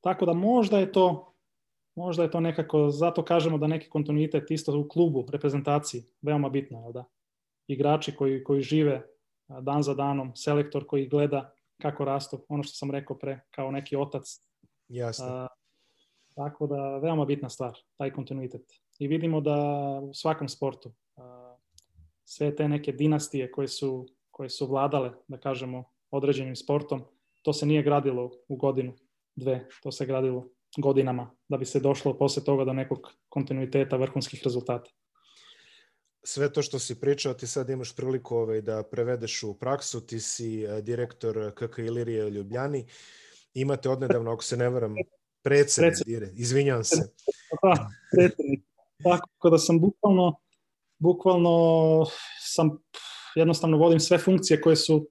Tako da možda je to možda je to nekako, zato kažemo da neki kontinuitet isto u klubu, reprezentaciji, veoma bitno, jel da? Igrači koji, koji žive dan za danom, selektor koji gleda kako rastu, ono što sam rekao pre, kao neki otac. Jasno. tako da, veoma bitna stvar, taj kontinuitet. I vidimo da u svakom sportu sve te neke dinastije koje su, koje su vladale, da kažemo, određenim sportom, to se nije gradilo u godinu, dve, to se gradilo godinama da bi se došlo posle toga do nekog kontinuiteta vrhunskih rezultata. Sve to što si pričao, ti sad imaš priliku ovaj, da prevedeš u praksu, ti si eh, direktor KK Ilirije Ljubljani, imate odnedavno, ako se ne varam, predsednik, izvinjam se. Da, predsednik. Tako da sam bukvalno, bukvalno sam, jednostavno vodim sve funkcije koje su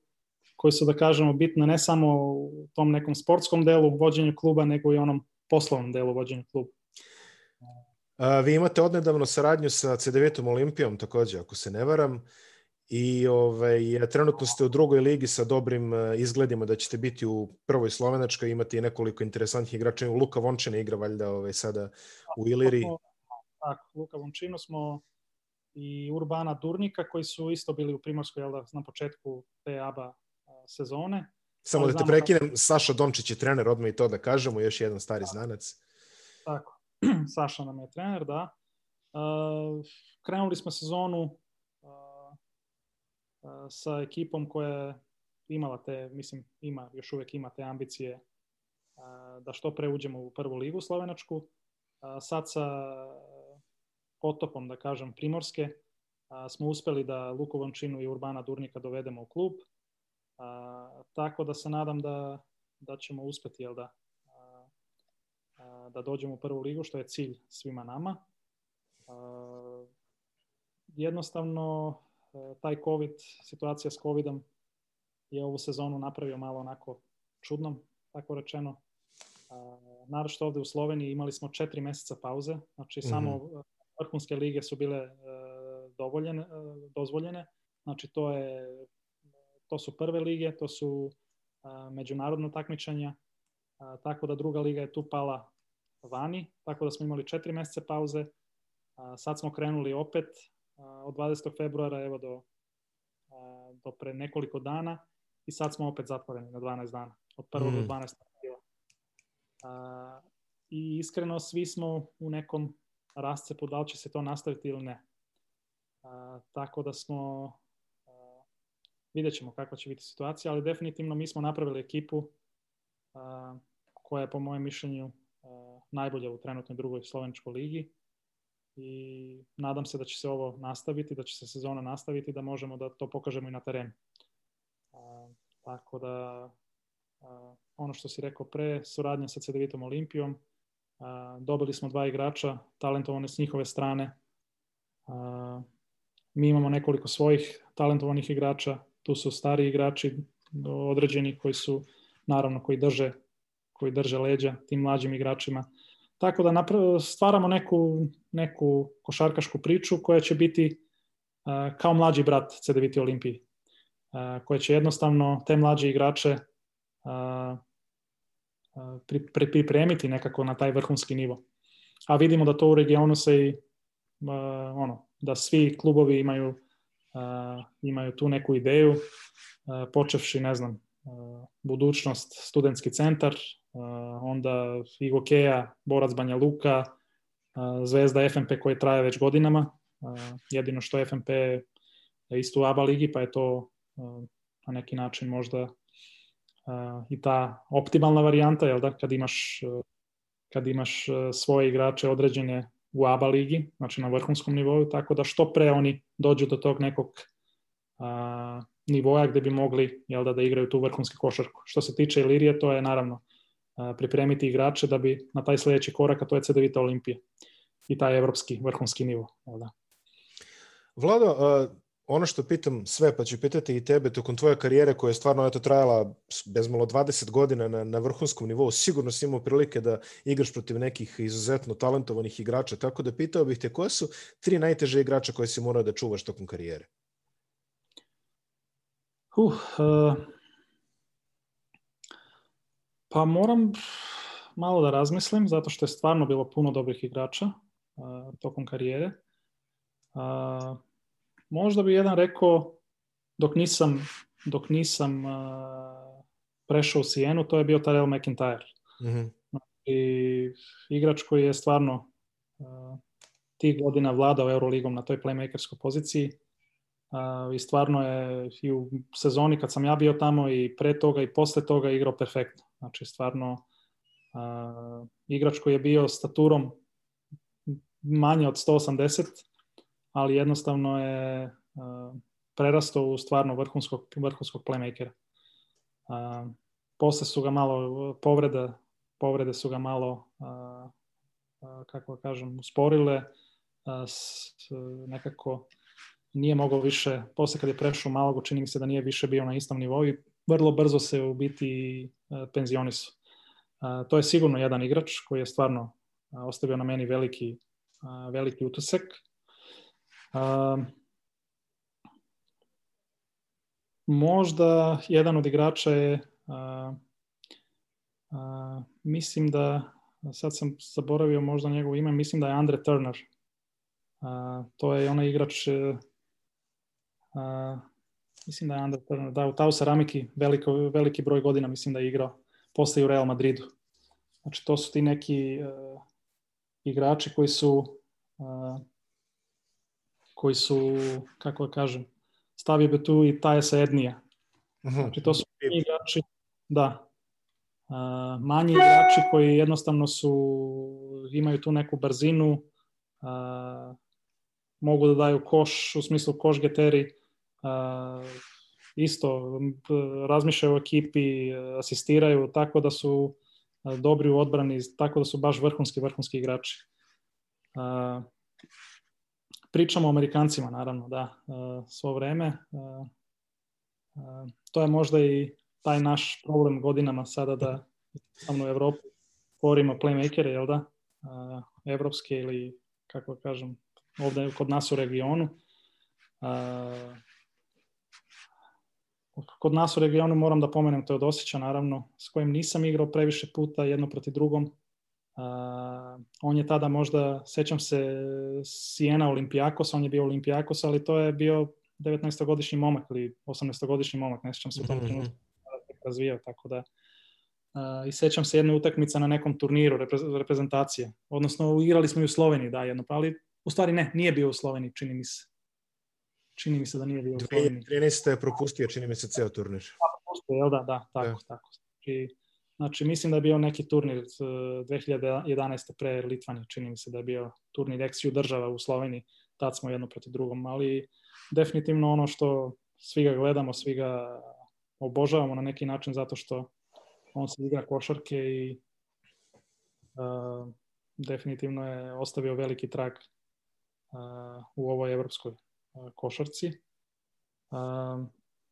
koje su, da kažemo, bitne ne samo u tom nekom sportskom delu vođenju kluba, nego i onom poslovnom delu vođenja kluba. A, vi imate odnedavno saradnju sa C9 Olimpijom takođe, ako se ne varam. I ovaj, trenutno ste u drugoj ligi sa dobrim e, izgledima da ćete biti u prvoj slovenačkoj, imate i nekoliko interesantnih igrača. Luka Vončina igra valjda ovaj, sada u Iliri. Tako, Luka Vončino smo i Urbana Durnika koji su isto bili u Primorskoj jel da, na početku te ABA sezone. Samo da te prekinem, da... Saša Dončić je trener, odmah i to da kažemo, još jedan stari da. znanac. Tako, Saša nam je trener, da. Uh, krenuli smo sezonu uh, uh, sa ekipom koja je imala te, mislim, ima, još uvek ima te ambicije da što pre uđemo u prvu ligu slovenačku. Sad sa potopom, da kažem, primorske, smo uspeli da Luku Vančinu i Urbana Durnika dovedemo u klub. A, tako da se nadam da, da ćemo uspeti jel da, a, a, da dođemo u prvu ligu, što je cilj svima nama. A, jednostavno, taj COVID, situacija s COVIDom je ovu sezonu napravio malo onako čudnom, tako rečeno. Naravno ovde u Sloveniji imali smo četiri meseca pauze, znači mm -hmm. samo vrhunske lige su bile e, dovoljene, e, dozvoljene, znači to je to su prve lige, to su a, međunarodna takmičenja, a, tako da druga liga je tu pala vani, tako da smo imali četiri meseca pauze. A, sad smo krenuli opet a, od 20. februara evo do, a, do pre nekoliko dana i sad smo opet zatvoreni na 12 dana, od 1. Mm. do 12. aprila. A, I iskreno svi smo u nekom rascepu da li će se to nastaviti ili ne. A, tako da smo vidjet ćemo kakva će biti situacija, ali definitivno mi smo napravili ekipu a, koja je po mojem mišljenju a, najbolja u trenutnoj drugoj sloveničkoj ligi i nadam se da će se ovo nastaviti, da će se sezona nastaviti, da možemo da to pokažemo i na terenu. A, tako da ono što si rekao pre, suradnja sa CDVitom Olimpijom, dobili smo dva igrača, talentovane s njihove strane, mi imamo nekoliko svojih talentovanih igrača, tu su stari igrači određeni koji su naravno koji drže koji drže leđa tim mlađim igračima. Tako da stvaramo neku, neku košarkašku priču koja će biti uh, kao mlađi brat CDVT Olimpiji, uh, koja će jednostavno te mlađe igrače uh, pri, pri, pripremiti nekako na taj vrhunski nivo. a vidimo da to u regionu se i ono, da svi klubovi imaju imaju tu neku ideju počevši, ne znam, budućnost studentski centar, onda Igokeja, Borac Banja Luka, Zvezda FMP koji traje već godinama. Jedino što FMP je isto u ABA ligi, pa je to na neki način možda i ta optimalna varijanta, jel da, kad imaš, kad imaš svoje igrače određene u ABA ligi, znači na vrhunskom nivou, tako da što pre oni dođu do tog nekog a, nivoja gde bi mogli jel da, da igraju tu vrhunski košarku. Što se tiče Ilirije, to je naravno a, pripremiti igrače da bi na taj sledeći korak, a to je CDVita Olimpija i taj evropski vrhunski nivo. Jel da. Vlado, ono što pitam sve, pa ću pitati i tebe tokom tvoje karijere koja je stvarno eto, trajala bezmalo 20 godina na, na vrhunskom nivou, sigurno si imao prilike da igraš protiv nekih izuzetno talentovanih igrača, tako da pitao bih te koje su tri najteže igrača koje si morao da čuvaš tokom karijere? Uh, uh, pa moram malo da razmislim, zato što je stvarno bilo puno dobrih igrača uh, tokom karijere. Uh, možda bi jedan rekao dok nisam, dok nisam uh, prešao u Sijenu, to je bio Tarell McIntyre. Mm -hmm. I igrač koji je stvarno uh, tih godina vladao Euroligom na toj playmakerskoj poziciji uh, i stvarno je i u sezoni kad sam ja bio tamo i pre toga i posle toga igrao perfektno. Znači stvarno uh, igrač koji je bio staturom manje od 180, ali jednostavno je uh, prerastao u stvarno vrhunskog, vrhunskog playmakera. Uh, posle su ga malo povrede, povrede su ga malo uh, uh, kako da kažem, usporile uh, s, nekako nije mogao više, posle kad je prešao Malago, čini mi se da nije više bio na istom nivou i vrlo brzo se u biti uh, penzionisu. Uh, to je sigurno jedan igrač koji je stvarno uh, ostavio na meni veliki, uh, veliki utisak. Uh, možda jedan od igrača je uh, uh, mislim da sad sam zaboravio možda njegovo ime, mislim da je Andre Turner. Uh, to je onaj igrač uh, mislim da je Andre Turner, da u Tau Ceramiki veliko, veliki broj godina mislim da je igrao posle u Real Madridu. Znači to su ti neki uh, igrači koji su koji su, kako da kažem, stavio bi tu i Tajesa Ednija. Mhm. Znači, to su igrači, da, uh, manji igrači koji jednostavno su, imaju tu neku brzinu, uh, mogu da daju koš, u smislu koš geteri, uh, isto razmišljaju o ekipi, asistiraju, tako da su dobri u odbrani, tako da su baš vrhunski, vrhunski igrači. Uh, pričamo o Amerikancima, naravno, da, e, svo vreme. E, e, to je možda i taj naš problem godinama sada da samo u Evropi stvorimo playmakere, jel da? Evropske ili, kako kažem, ovde kod nas u regionu. Kod nas u regionu moram da pomenem Teodosića, naravno, s kojim nisam igrao previše puta jedno proti drugom, Uh, on je tada možda, sećam se, Siena Olimpijakos, on je bio Olimpijakos, ali to je bio 19-godišnji momak ili 18-godišnji momak, ne sećam se u tom trenutku mm -hmm. razvijao, tako da uh, i sećam se jedne utakmice na nekom turniru reprezentacije, odnosno igrali smo i u Sloveniji, da, jedno, ali u stvari ne, nije bio u Sloveniji, čini mi se. Čini mi se da nije bio u Sloveniji. 13. je propustio, čini mi se, ceo turnir. Da, propustio, jel da, da, tako, da. tako. Znači, Znači, mislim da je bio neki turnir 2011. Eh, pre Litvanije, čini mi se da je bio turnir Eksiju država u Sloveniji, tad smo jedno proti drugom, ali definitivno ono što svi ga gledamo, svi ga obožavamo na neki način zato što on se igra košarke i uh, definitivno je ostavio veliki trag uh, u ovoj evropskoj uh, košarci. Uh,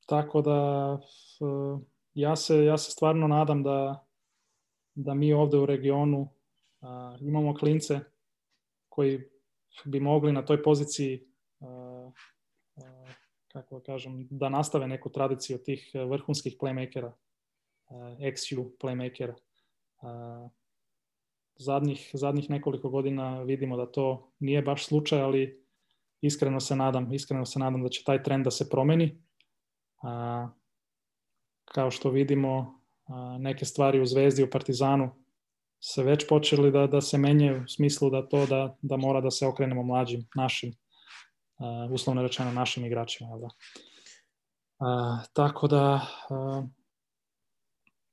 tako da uh, ja se, ja se stvarno nadam da, da mi ovde u regionu a, imamo klince koji bi mogli na toj poziciji a, a, kako da kažem, da nastave neku tradiciju tih vrhunskih playmakera, XU playmakera. zadnjih, zadnjih nekoliko godina vidimo da to nije baš slučaj, ali iskreno se nadam, iskreno se nadam da će taj trend da se promeni. Kao što vidimo, neke stvari u Zvezdi, u Partizanu se već počeli da, da se menjaju u smislu da to da, da mora da se okrenemo mlađim, našim, uslovno rečeno našim igračima. Da? A, tako da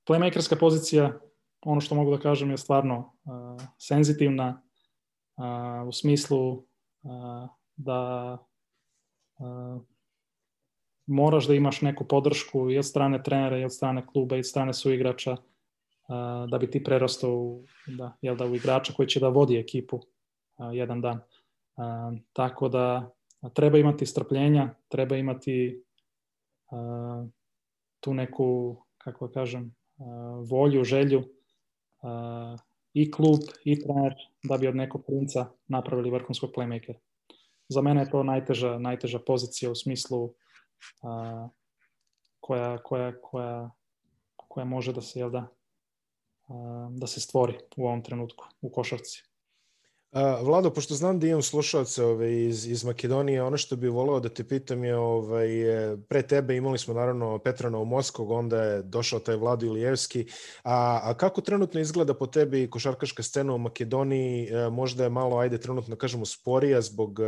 playmakerska pozicija ono što mogu da kažem je stvarno senzitivna u smislu da moraš da imaš neku podršku i od strane trenera i od strane kluba i od strane suigrača uh, da bi ti prerastao u, da, jel da, u igrača koji će da vodi ekipu uh, jedan dan. Uh, tako da treba imati strpljenja, treba imati tu neku, kako da kažem, volju, želju i klub i trener da bi od nekog princa napravili vrhunskog playmakera. Za mene je to najteža, najteža pozicija u smislu uh, koja, koja, koja, koja može da se, jel da, uh, da se stvori u ovom trenutku u košarci. A, Vlado, pošto znam da imam slušalce ove, iz, iz Makedonije, ono što bih volao da te pitam je, ovaj, pre tebe imali smo naravno Petrana u Moskog, onda je došao taj Vlado Ilijevski, a, a kako trenutno izgleda po tebi košarkaška scena u Makedoniji, e, možda je malo, ajde, trenutno kažemo sporija zbog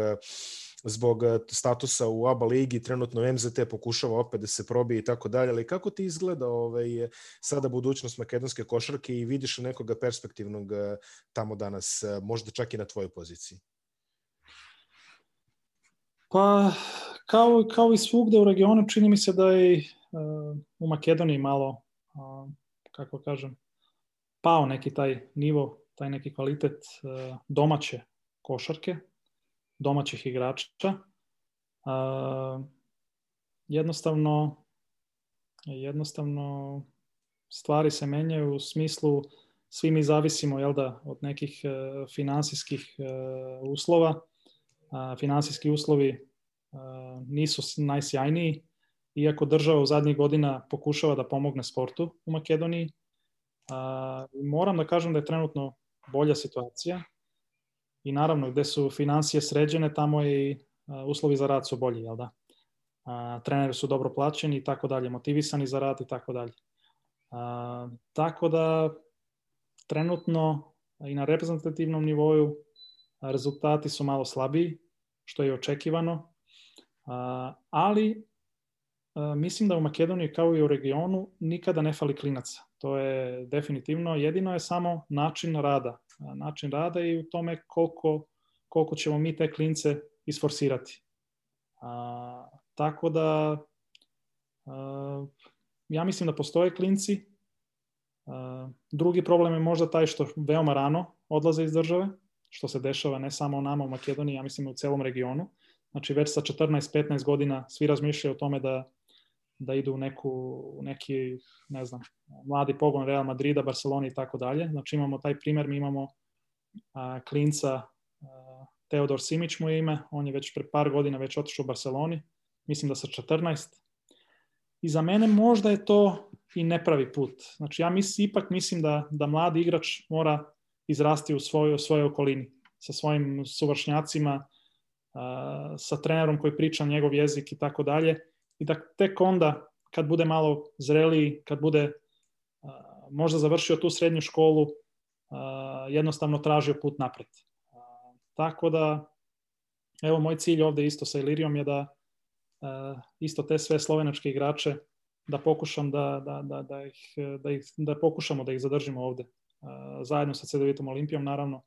zbog e, statusa u ABA ligi, trenutno MZT pokušava opet da se probije i tako dalje, ali kako ti izgleda ovaj, sada budućnost makedonske košarke i vidiš nekoga perspektivnog e, tamo danas, e, možda čak i na tvojoj poziciji? Pa, kao, kao i svugde u regionu, čini mi se da je u Makedoniji malo, kako kažem, pao neki taj nivo, taj neki kvalitet domaće košarke, domaćih igrača. Uh, jednostavno, jednostavno stvari se menjaju u smislu svi mi zavisimo jel da, od nekih uh, finansijskih uh, uslova. Uh, finansijski uslovi nisu najsjajniji, iako država u zadnjih godina pokušava da pomogne sportu u Makedoniji. Moram da kažem da je trenutno bolja situacija i naravno gde su financije sređene, tamo i uslovi za rad su bolji, jel da? A, treneri su dobro plaćeni i tako dalje, motivisani za rad i tako dalje. Tako da trenutno i na reprezentativnom nivoju rezultati su malo slabiji, što je očekivano, a, ali mislim da u Makedoniji kao i u regionu nikada ne fali klinaca. To je definitivno, jedino je samo način rada način rada i u tome koliko, koliko ćemo mi te klince isforsirati. A, tako da a, ja mislim da postoje klinci. A, drugi problem je možda taj što veoma rano odlaze iz države, što se dešava ne samo nama u Makedoniji, ja mislim u celom regionu. Znači već sa 14-15 godina svi razmišljaju o tome da da idu u neku, neki, ne znam, mladi pogon Real Madrida, Barcelona i tako dalje. Znači imamo taj primer, mi imamo a, klinca a, Teodor Simić mu je ime, on je već pre par godina već otišao u Barceloni, mislim da sa 14. I za mene možda je to i nepravi put. Znači ja mislim, ipak mislim da, da mladi igrač mora izrasti u svojoj, u svojoj okolini, sa svojim suvršnjacima, a, sa trenerom koji priča njegov jezik i tako dalje i da tek onda kad bude malo zreliji, kad bude a, možda završio tu srednju školu, jednostavno tražio put napred. Tako da, evo moj cilj ovde isto sa Ilirijom je da isto te sve slovenačke igrače da pokušam da, da, da, da, ih, da, ih, da pokušamo da ih zadržimo ovde. Zajedno sa CDVitom Olimpijom, naravno.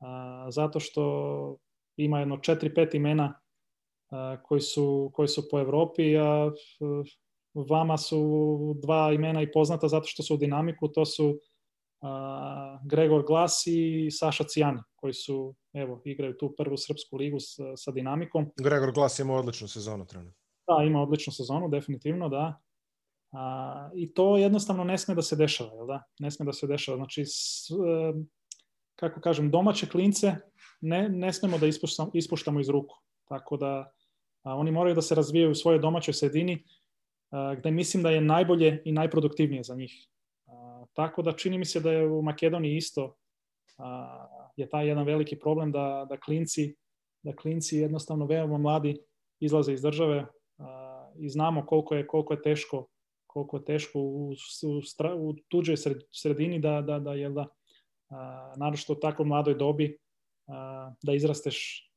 A, zato što ima jedno 4-5 imena koji su, koji su po Evropi, a vama su dva imena i poznata zato što su u dinamiku, to su Gregor Glas i Saša Cijani, koji su, evo, igraju tu prvu srpsku ligu sa, sa dinamikom. Gregor Glas ima odličnu sezonu trenutno. Da, ima odličnu sezonu, definitivno, da. A, I to jednostavno ne sme da se dešava, jel da? Ne sme da se dešava. Znači, s, e, kako kažem, domaće klince ne, ne smemo da ispuštamo, ispuštamo iz ruku. Tako da oni moraju da se razvijaju u svojoj domaćoj sredini, gde mislim da je najbolje i najproduktivnije za njih. Tako da čini mi se da je u Makedoniji isto je taj jedan veliki problem da, da klinci da klinci jednostavno veoma mladi izlaze iz države i znamo koliko je, koliko je teško koliko je teško u, u, u tuđoj sredini da, da, da, jel da naročito u tako mladoj dobi da izrasteš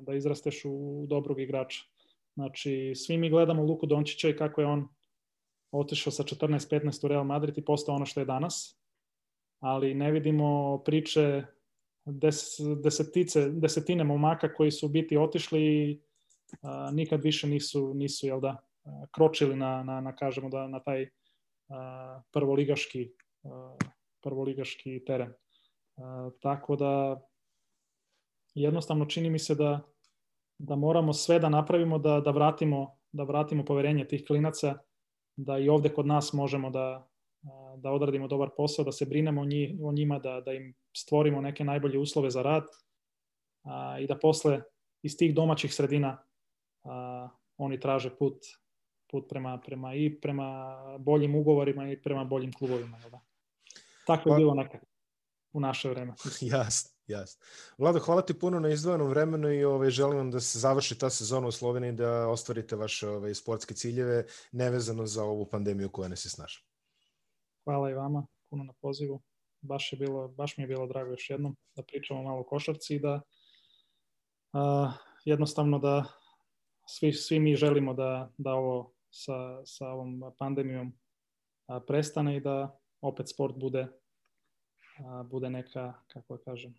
da izrasteš u dobrog igrača. Znači, svi mi gledamo Luku Dončića i kako je on otišao sa 14-15 u Real Madrid i postao ono što je danas, ali ne vidimo priče des, desetice, desetine momaka koji su biti otišli i nikad više nisu, nisu jel da, kročili na, na, na, kažemo da, na taj a, prvoligaški, a, prvoligaški teren. A, tako da jednostavno čini mi se da, da moramo sve da napravimo da, da, vratimo, da vratimo poverenje tih klinaca, da i ovde kod nas možemo da, da odradimo dobar posao, da se brinemo o njima, da, da im stvorimo neke najbolje uslove za rad a, i da posle iz tih domaćih sredina a, oni traže put, put prema, prema i prema boljim ugovorima i prema boljim klubovima. Da? Tako je pa, bilo nekad u naše vreme. Jasno, jasno. Vlado, hvala ti puno na izdvojenom vremenu i ovaj, želim vam da se završi ta sezona u Sloveniji da ostvarite vaše ovaj, sportske ciljeve nevezano za ovu pandemiju koja nas je snaša. Hvala i vama puno na pozivu. Baš, je bilo, baš mi je bilo drago još jednom da pričamo malo o košarci i da a, jednostavno da svi, svi mi želimo da, da ovo sa, sa ovom pandemijom a, prestane i da opet sport bude a, bude neka, kako da kažem,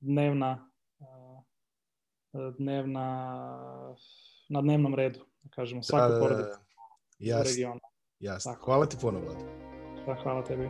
dnevna, dnevna, na dnevnom redu, da kažemo, da, svaka da, da porodica da. regionu. Jasno. Hvala ti puno, Vlad. Da, hvala tebi.